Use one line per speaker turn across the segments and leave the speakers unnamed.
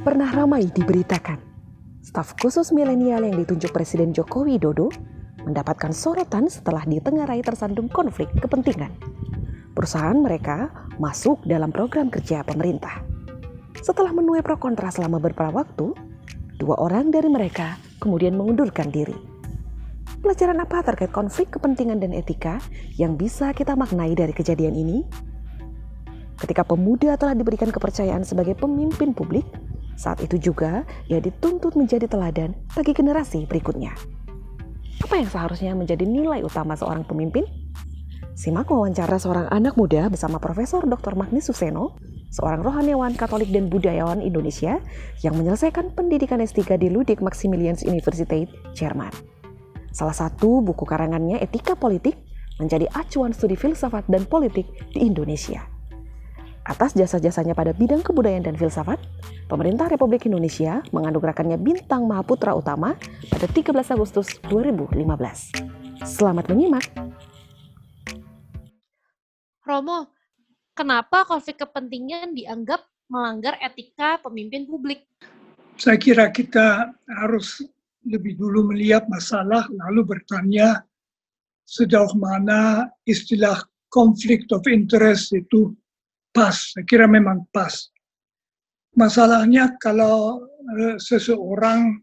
Pernah ramai diberitakan, staf khusus milenial yang ditunjuk Presiden Joko Widodo mendapatkan sorotan setelah ditengarai tersandung konflik kepentingan. Perusahaan mereka masuk dalam program kerja pemerintah. Setelah menuai pro kontra selama beberapa waktu, dua orang dari mereka kemudian mengundurkan diri. Pelajaran apa terkait konflik kepentingan dan etika yang bisa kita maknai dari kejadian ini? Ketika pemuda telah diberikan kepercayaan sebagai pemimpin publik, saat itu juga ia dituntut menjadi teladan bagi generasi berikutnya. Apa yang seharusnya menjadi nilai utama seorang pemimpin? Simak wawancara seorang anak muda bersama Profesor Dr. Magni Suseno, seorang rohaniawan Katolik dan budayawan Indonesia yang menyelesaikan pendidikan S3 di Ludwig Maximilians Universität, Jerman. Salah satu buku karangannya Etika Politik menjadi acuan studi filsafat dan politik di Indonesia. Atas jasa-jasanya pada bidang kebudayaan dan filsafat, pemerintah Republik Indonesia menganugerahkannya bintang Mahaputra Utama pada 13 Agustus 2015. Selamat menyimak.
Romo, kenapa konflik kepentingan dianggap melanggar etika pemimpin publik?
Saya kira kita harus lebih dulu melihat masalah lalu bertanya sejauh mana istilah conflict of interest itu pas, saya kira memang pas. Masalahnya kalau uh, seseorang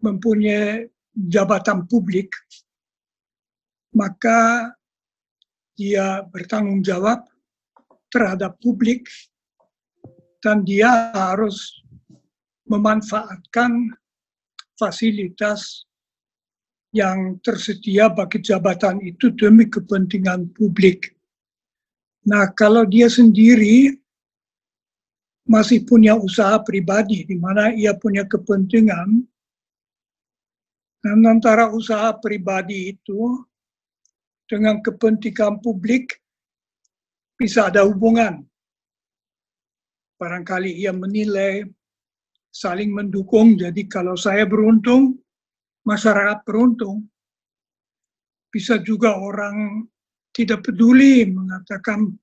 mempunyai jabatan publik, maka dia bertanggung jawab terhadap publik dan dia harus memanfaatkan fasilitas yang tersedia bagi jabatan itu demi kepentingan publik. Nah, kalau dia sendiri masih punya usaha pribadi di mana ia punya kepentingan, dan antara usaha pribadi itu dengan kepentingan publik bisa ada hubungan. Barangkali ia menilai saling mendukung, jadi kalau saya beruntung, masyarakat beruntung. Bisa juga orang tidak peduli mengatakan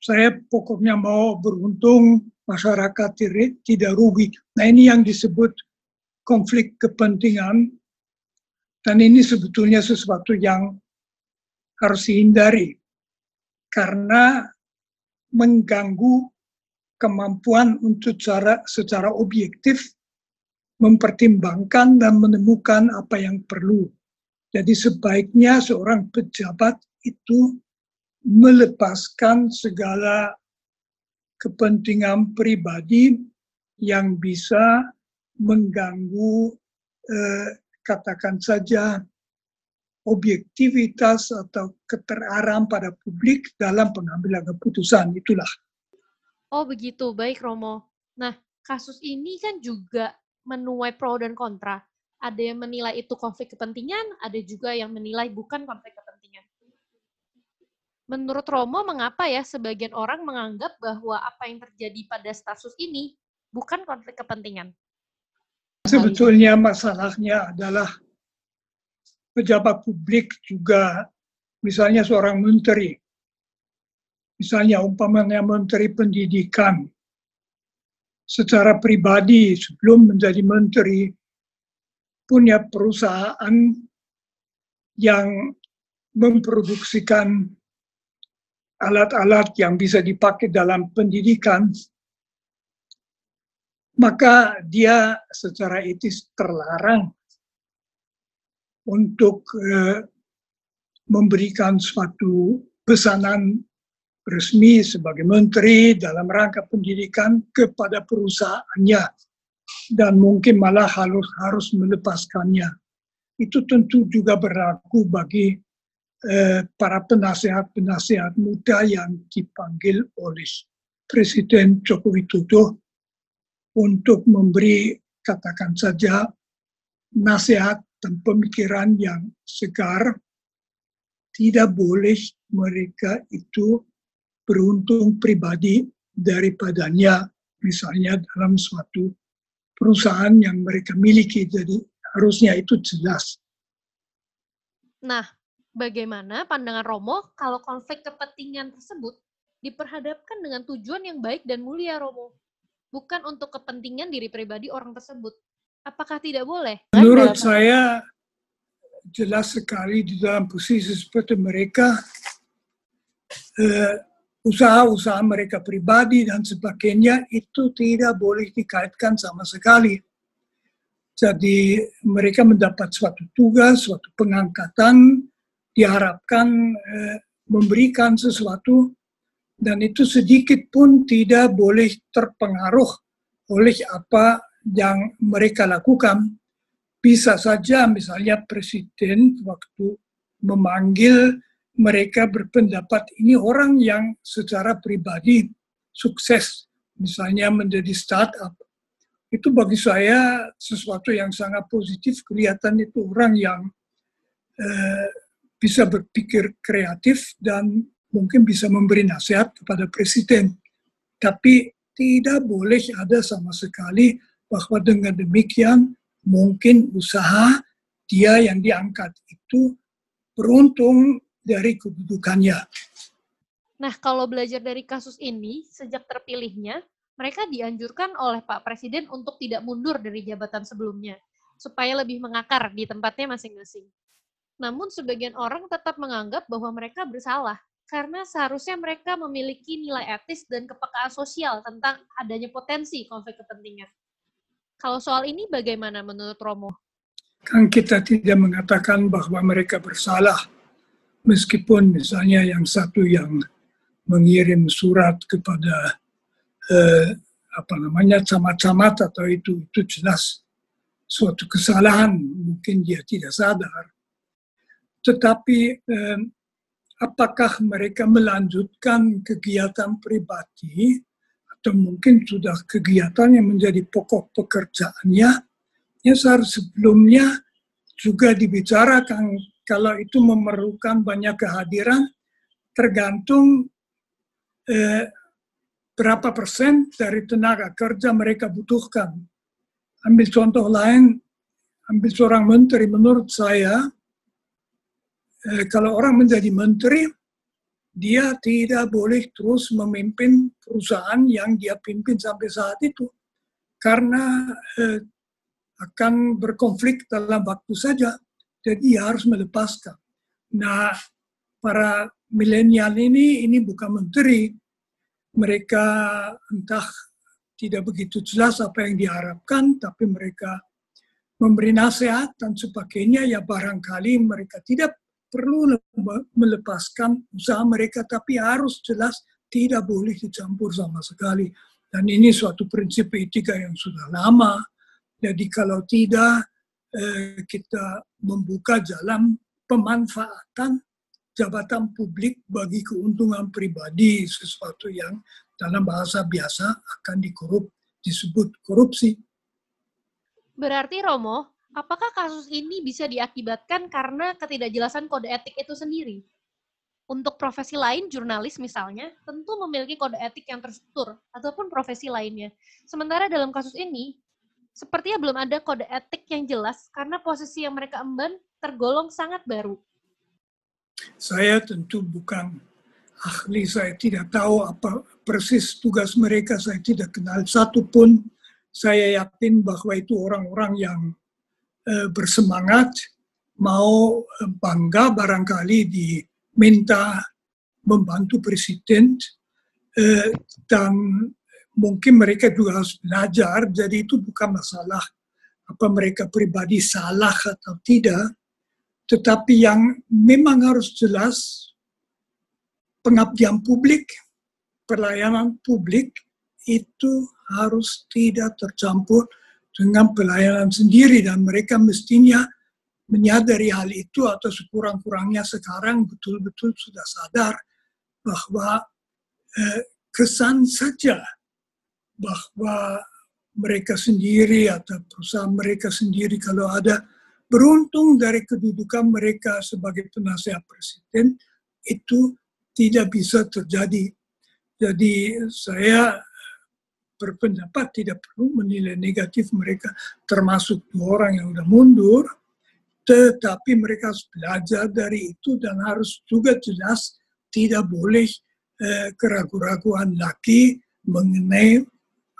saya pokoknya mau beruntung masyarakat tidak rugi. Nah ini yang disebut konflik kepentingan dan ini sebetulnya sesuatu yang harus dihindari karena mengganggu kemampuan untuk cara secara objektif mempertimbangkan dan menemukan apa yang perlu jadi sebaiknya seorang pejabat itu melepaskan segala kepentingan pribadi yang bisa mengganggu eh, katakan saja objektivitas atau keteraran pada publik dalam pengambilan keputusan itulah.
Oh begitu, baik Romo. Nah, kasus ini kan juga menuai pro dan kontra ada yang menilai itu konflik kepentingan, ada juga yang menilai bukan konflik kepentingan. Menurut Romo, mengapa ya sebagian orang menganggap bahwa apa yang terjadi pada status ini bukan konflik kepentingan?
Sebetulnya masalahnya adalah pejabat publik juga, misalnya seorang menteri, misalnya umpamanya menteri pendidikan, secara pribadi sebelum menjadi menteri punya perusahaan yang memproduksikan alat-alat yang bisa dipakai dalam pendidikan, maka dia secara etis terlarang untuk eh, memberikan suatu pesanan resmi sebagai menteri dalam rangka pendidikan kepada perusahaannya dan mungkin malah harus harus melepaskannya. Itu tentu juga berlaku bagi eh, para penasehat-penasehat muda yang dipanggil oleh Presiden Joko Widodo untuk memberi katakan saja nasihat dan pemikiran yang segar tidak boleh mereka itu beruntung pribadi daripadanya misalnya dalam suatu perusahaan yang mereka miliki. Jadi harusnya itu jelas.
Nah, bagaimana pandangan Romo kalau konflik kepentingan tersebut diperhadapkan dengan tujuan yang baik dan mulia, Romo? bukan untuk kepentingan diri pribadi orang tersebut. Apakah tidak boleh?
Menurut saya jelas sekali di dalam posisi seperti mereka eh, usaha-usaha mereka pribadi dan sebagainya itu tidak boleh dikaitkan sama sekali. Jadi mereka mendapat suatu tugas, suatu pengangkatan, diharapkan eh, memberikan sesuatu dan itu sedikit pun tidak boleh terpengaruh oleh apa yang mereka lakukan. Bisa saja misalnya presiden waktu memanggil mereka berpendapat ini orang yang secara pribadi sukses, misalnya menjadi startup. Itu bagi saya sesuatu yang sangat positif. Kelihatan itu orang yang eh, bisa berpikir kreatif dan mungkin bisa memberi nasihat kepada presiden. Tapi tidak boleh ada sama sekali bahwa dengan demikian mungkin usaha dia yang diangkat itu beruntung dari kedudukannya.
Nah, kalau belajar dari kasus ini, sejak terpilihnya, mereka dianjurkan oleh Pak Presiden untuk tidak mundur dari jabatan sebelumnya, supaya lebih mengakar di tempatnya masing-masing. Namun, sebagian orang tetap menganggap bahwa mereka bersalah, karena seharusnya mereka memiliki nilai etis dan kepekaan sosial tentang adanya potensi konflik kepentingan. Kalau soal ini bagaimana menurut Romo?
Kan kita tidak mengatakan bahwa mereka bersalah, meskipun misalnya yang satu yang mengirim surat kepada eh, apa namanya camat-camat atau itu itu jelas suatu kesalahan mungkin dia tidak sadar. Tetapi eh, apakah mereka melanjutkan kegiatan pribadi atau mungkin sudah kegiatan yang menjadi pokok pekerjaannya? Ya sebelumnya juga dibicarakan kalau itu memerlukan banyak kehadiran, tergantung eh, berapa persen dari tenaga kerja mereka butuhkan. Ambil contoh lain, ambil seorang menteri, menurut saya, eh, kalau orang menjadi menteri, dia tidak boleh terus memimpin perusahaan yang dia pimpin sampai saat itu. Karena eh, akan berkonflik dalam waktu saja jadi harus melepaskan. Nah, para milenial ini ini bukan menteri. Mereka entah tidak begitu jelas apa yang diharapkan, tapi mereka memberi nasihat dan sebagainya. Ya barangkali mereka tidak perlu melepaskan usaha mereka, tapi harus jelas tidak boleh dicampur sama sekali. Dan ini suatu prinsip etika yang sudah lama. Jadi kalau tidak, Eh, kita membuka jalan pemanfaatan jabatan publik bagi keuntungan pribadi sesuatu yang dalam bahasa biasa akan dikorup disebut korupsi.
Berarti Romo, apakah kasus ini bisa diakibatkan karena ketidakjelasan kode etik itu sendiri? Untuk profesi lain, jurnalis misalnya, tentu memiliki kode etik yang terstruktur, ataupun profesi lainnya. Sementara dalam kasus ini, sepertinya belum ada kode etik yang jelas karena posisi yang mereka emban tergolong sangat baru.
Saya tentu bukan ahli, saya tidak tahu apa persis tugas mereka, saya tidak kenal satu pun. Saya yakin bahwa itu orang-orang yang uh, bersemangat, mau bangga barangkali diminta membantu presiden, uh, dan mungkin mereka juga harus belajar, jadi itu bukan masalah apa mereka pribadi salah atau tidak, tetapi yang memang harus jelas pengabdian publik, pelayanan publik itu harus tidak tercampur dengan pelayanan sendiri. Dan mereka mestinya menyadari hal itu atau sekurang-kurangnya sekarang betul-betul sudah sadar bahwa eh, kesan saja bahwa mereka sendiri atau perusahaan mereka sendiri kalau ada beruntung dari kedudukan mereka sebagai penasihat presiden itu tidak bisa terjadi. Jadi saya berpendapat tidak perlu menilai negatif mereka termasuk dua orang yang sudah mundur tetapi mereka harus belajar dari itu dan harus juga jelas tidak boleh eh, keraguan-keraguan lagi mengenai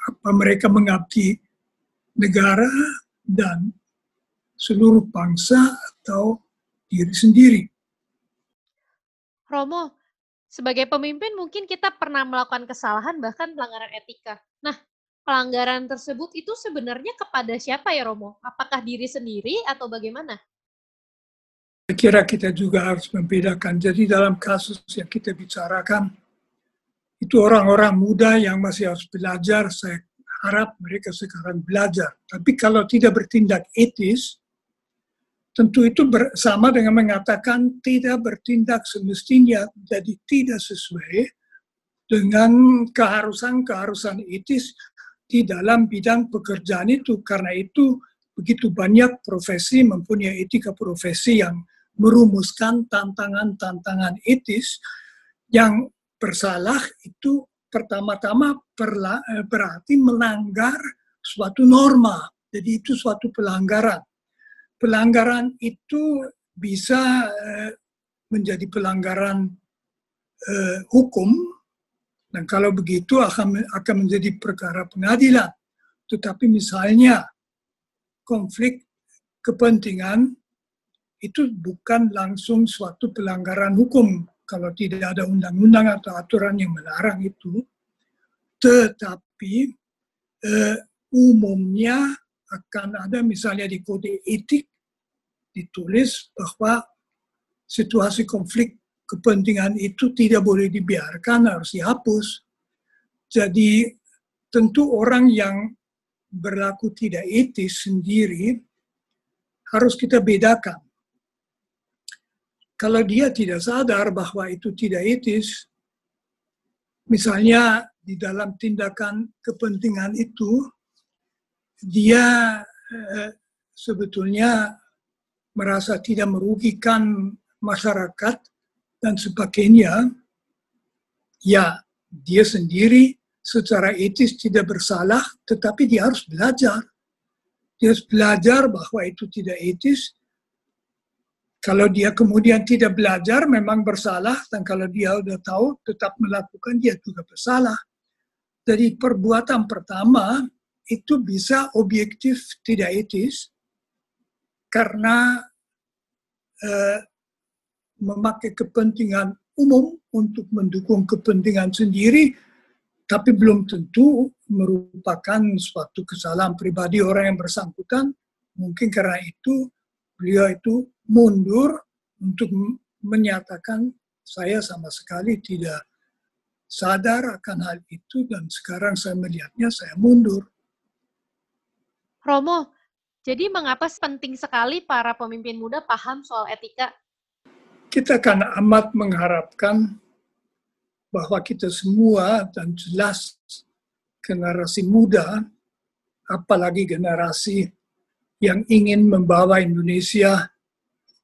apa mereka mengabdi negara dan seluruh bangsa atau diri sendiri.
Romo, sebagai pemimpin mungkin kita pernah melakukan kesalahan bahkan pelanggaran etika. Nah, pelanggaran tersebut itu sebenarnya kepada siapa ya Romo? Apakah diri sendiri atau bagaimana?
Saya kira kita juga harus membedakan. Jadi dalam kasus yang kita bicarakan, itu orang-orang muda yang masih harus belajar. Saya harap mereka sekarang belajar. Tapi kalau tidak bertindak etis, tentu itu bersama dengan mengatakan tidak bertindak semestinya jadi tidak sesuai dengan keharusan-keharusan etis di dalam bidang pekerjaan itu. Karena itu begitu banyak profesi mempunyai etika profesi yang merumuskan tantangan-tantangan etis yang bersalah itu pertama-tama eh, berarti melanggar suatu norma. Jadi itu suatu pelanggaran pelanggaran itu bisa uh, menjadi pelanggaran uh, hukum dan kalau begitu akan akan menjadi perkara pengadilan. Tetapi misalnya konflik kepentingan itu bukan langsung suatu pelanggaran hukum kalau tidak ada undang-undang atau aturan yang melarang itu, tetapi uh, umumnya akan ada misalnya di kode etik ditulis bahwa situasi konflik kepentingan itu tidak boleh dibiarkan, harus dihapus. Jadi tentu orang yang berlaku tidak etis sendiri harus kita bedakan. Kalau dia tidak sadar bahwa itu tidak etis, misalnya di dalam tindakan kepentingan itu, dia eh, sebetulnya merasa tidak merugikan masyarakat dan sebagainya, ya dia sendiri secara etis tidak bersalah, tetapi dia harus belajar. Dia harus belajar bahwa itu tidak etis. Kalau dia kemudian tidak belajar, memang bersalah, dan kalau dia sudah tahu, tetap melakukan, dia juga bersalah. Jadi perbuatan pertama itu bisa objektif tidak etis, karena eh, memakai kepentingan umum untuk mendukung kepentingan sendiri, tapi belum tentu merupakan suatu kesalahan pribadi orang yang bersangkutan. Mungkin karena itu beliau itu mundur untuk menyatakan saya sama sekali tidak sadar akan hal itu dan sekarang saya melihatnya saya mundur.
Romo, jadi mengapa penting sekali para pemimpin muda paham soal etika?
Kita akan amat mengharapkan bahwa kita semua dan jelas generasi muda, apalagi generasi yang ingin membawa Indonesia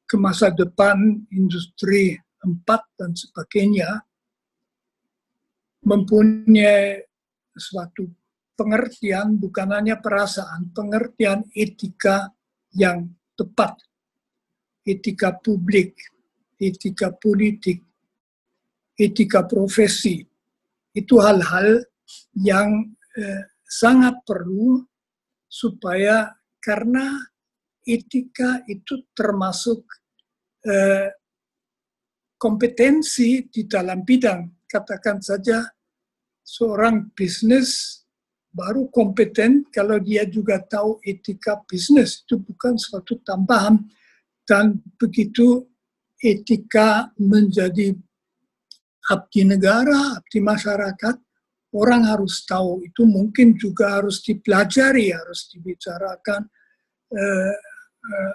ke masa depan industri 4 dan sebagainya, mempunyai suatu pengertian bukan hanya perasaan, pengertian etika yang tepat. Etika publik, etika politik, etika profesi. Itu hal-hal yang eh, sangat perlu supaya karena etika itu termasuk eh, kompetensi di dalam bidang. Katakan saja seorang bisnis baru kompeten kalau dia juga tahu etika bisnis itu bukan suatu tambahan. Dan begitu etika menjadi abdi negara, abdi masyarakat, orang harus tahu. Itu mungkin juga harus dipelajari, harus dibicarakan uh, uh,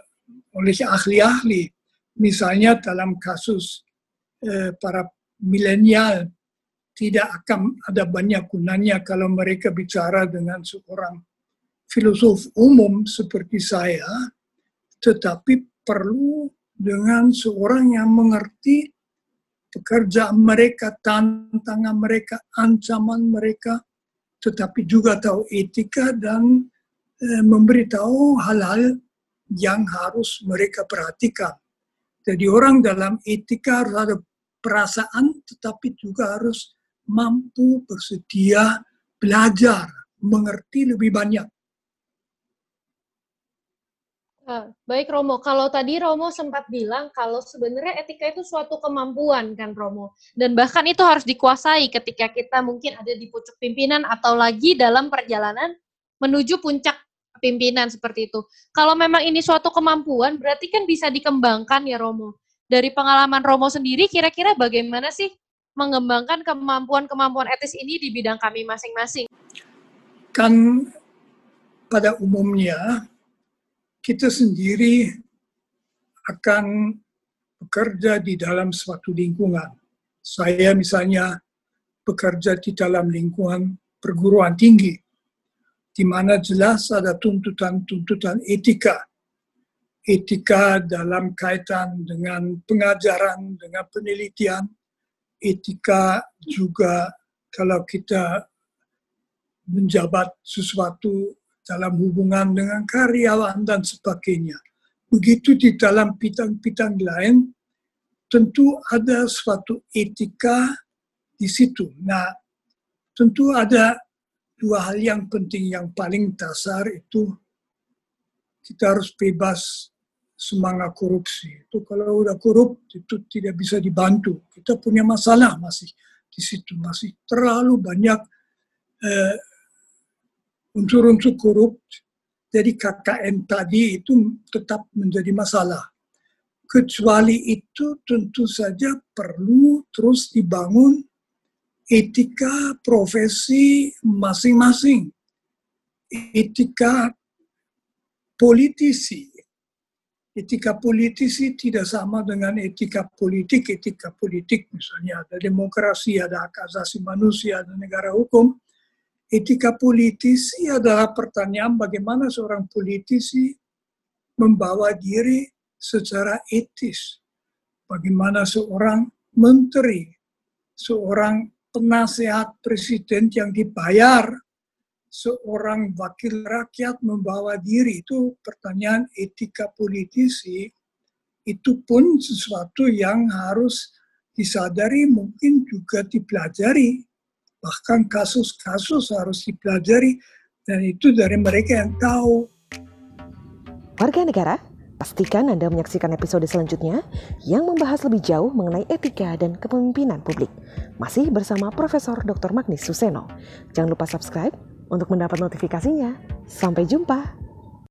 oleh ahli-ahli. Misalnya dalam kasus uh, para milenial tidak akan ada banyak gunanya kalau mereka bicara dengan seorang filosof umum seperti saya, tetapi perlu dengan seorang yang mengerti pekerjaan mereka, tantangan mereka, ancaman mereka, tetapi juga tahu etika dan memberitahu hal-hal yang harus mereka perhatikan. Jadi orang dalam etika harus ada perasaan, tetapi juga harus mampu bersedia belajar mengerti lebih banyak.
Uh, baik Romo, kalau tadi Romo sempat bilang kalau sebenarnya etika itu suatu kemampuan kan Romo, dan bahkan itu harus dikuasai ketika kita mungkin ada di pucuk pimpinan atau lagi dalam perjalanan menuju puncak pimpinan seperti itu. Kalau memang ini suatu kemampuan, berarti kan bisa dikembangkan ya Romo. Dari pengalaman Romo sendiri, kira-kira bagaimana sih mengembangkan kemampuan-kemampuan etis ini di bidang kami masing-masing?
Kan pada umumnya kita sendiri akan bekerja di dalam suatu lingkungan. Saya misalnya bekerja di dalam lingkungan perguruan tinggi, di mana jelas ada tuntutan-tuntutan etika. Etika dalam kaitan dengan pengajaran, dengan penelitian, etika juga kalau kita menjabat sesuatu dalam hubungan dengan karyawan dan sebagainya. Begitu di dalam bidang-bidang lain, tentu ada suatu etika di situ. Nah, tentu ada dua hal yang penting yang paling dasar itu kita harus bebas semangat korupsi. Itu kalau udah korup itu tidak bisa dibantu. Kita punya masalah masih di situ masih terlalu banyak eh, unsur-unsur korup jadi KKN tadi itu tetap menjadi masalah. Kecuali itu tentu saja perlu terus dibangun etika profesi masing-masing. Etika politisi. Etika politisi tidak sama dengan etika politik. Etika politik misalnya ada demokrasi, ada hak asasi manusia, ada negara hukum etika politisi adalah pertanyaan bagaimana seorang politisi membawa diri secara etis. Bagaimana seorang menteri, seorang penasehat presiden yang dibayar, seorang wakil rakyat membawa diri. Itu pertanyaan etika politisi. Itu pun sesuatu yang harus disadari mungkin juga dipelajari Bahkan kasus-kasus harus dipelajari dan itu dari mereka yang tahu.
Warga negara, pastikan Anda menyaksikan episode selanjutnya yang membahas lebih jauh mengenai etika dan kepemimpinan publik. Masih bersama Profesor Dr. Magnis Suseno. Jangan lupa subscribe untuk mendapat notifikasinya. Sampai jumpa.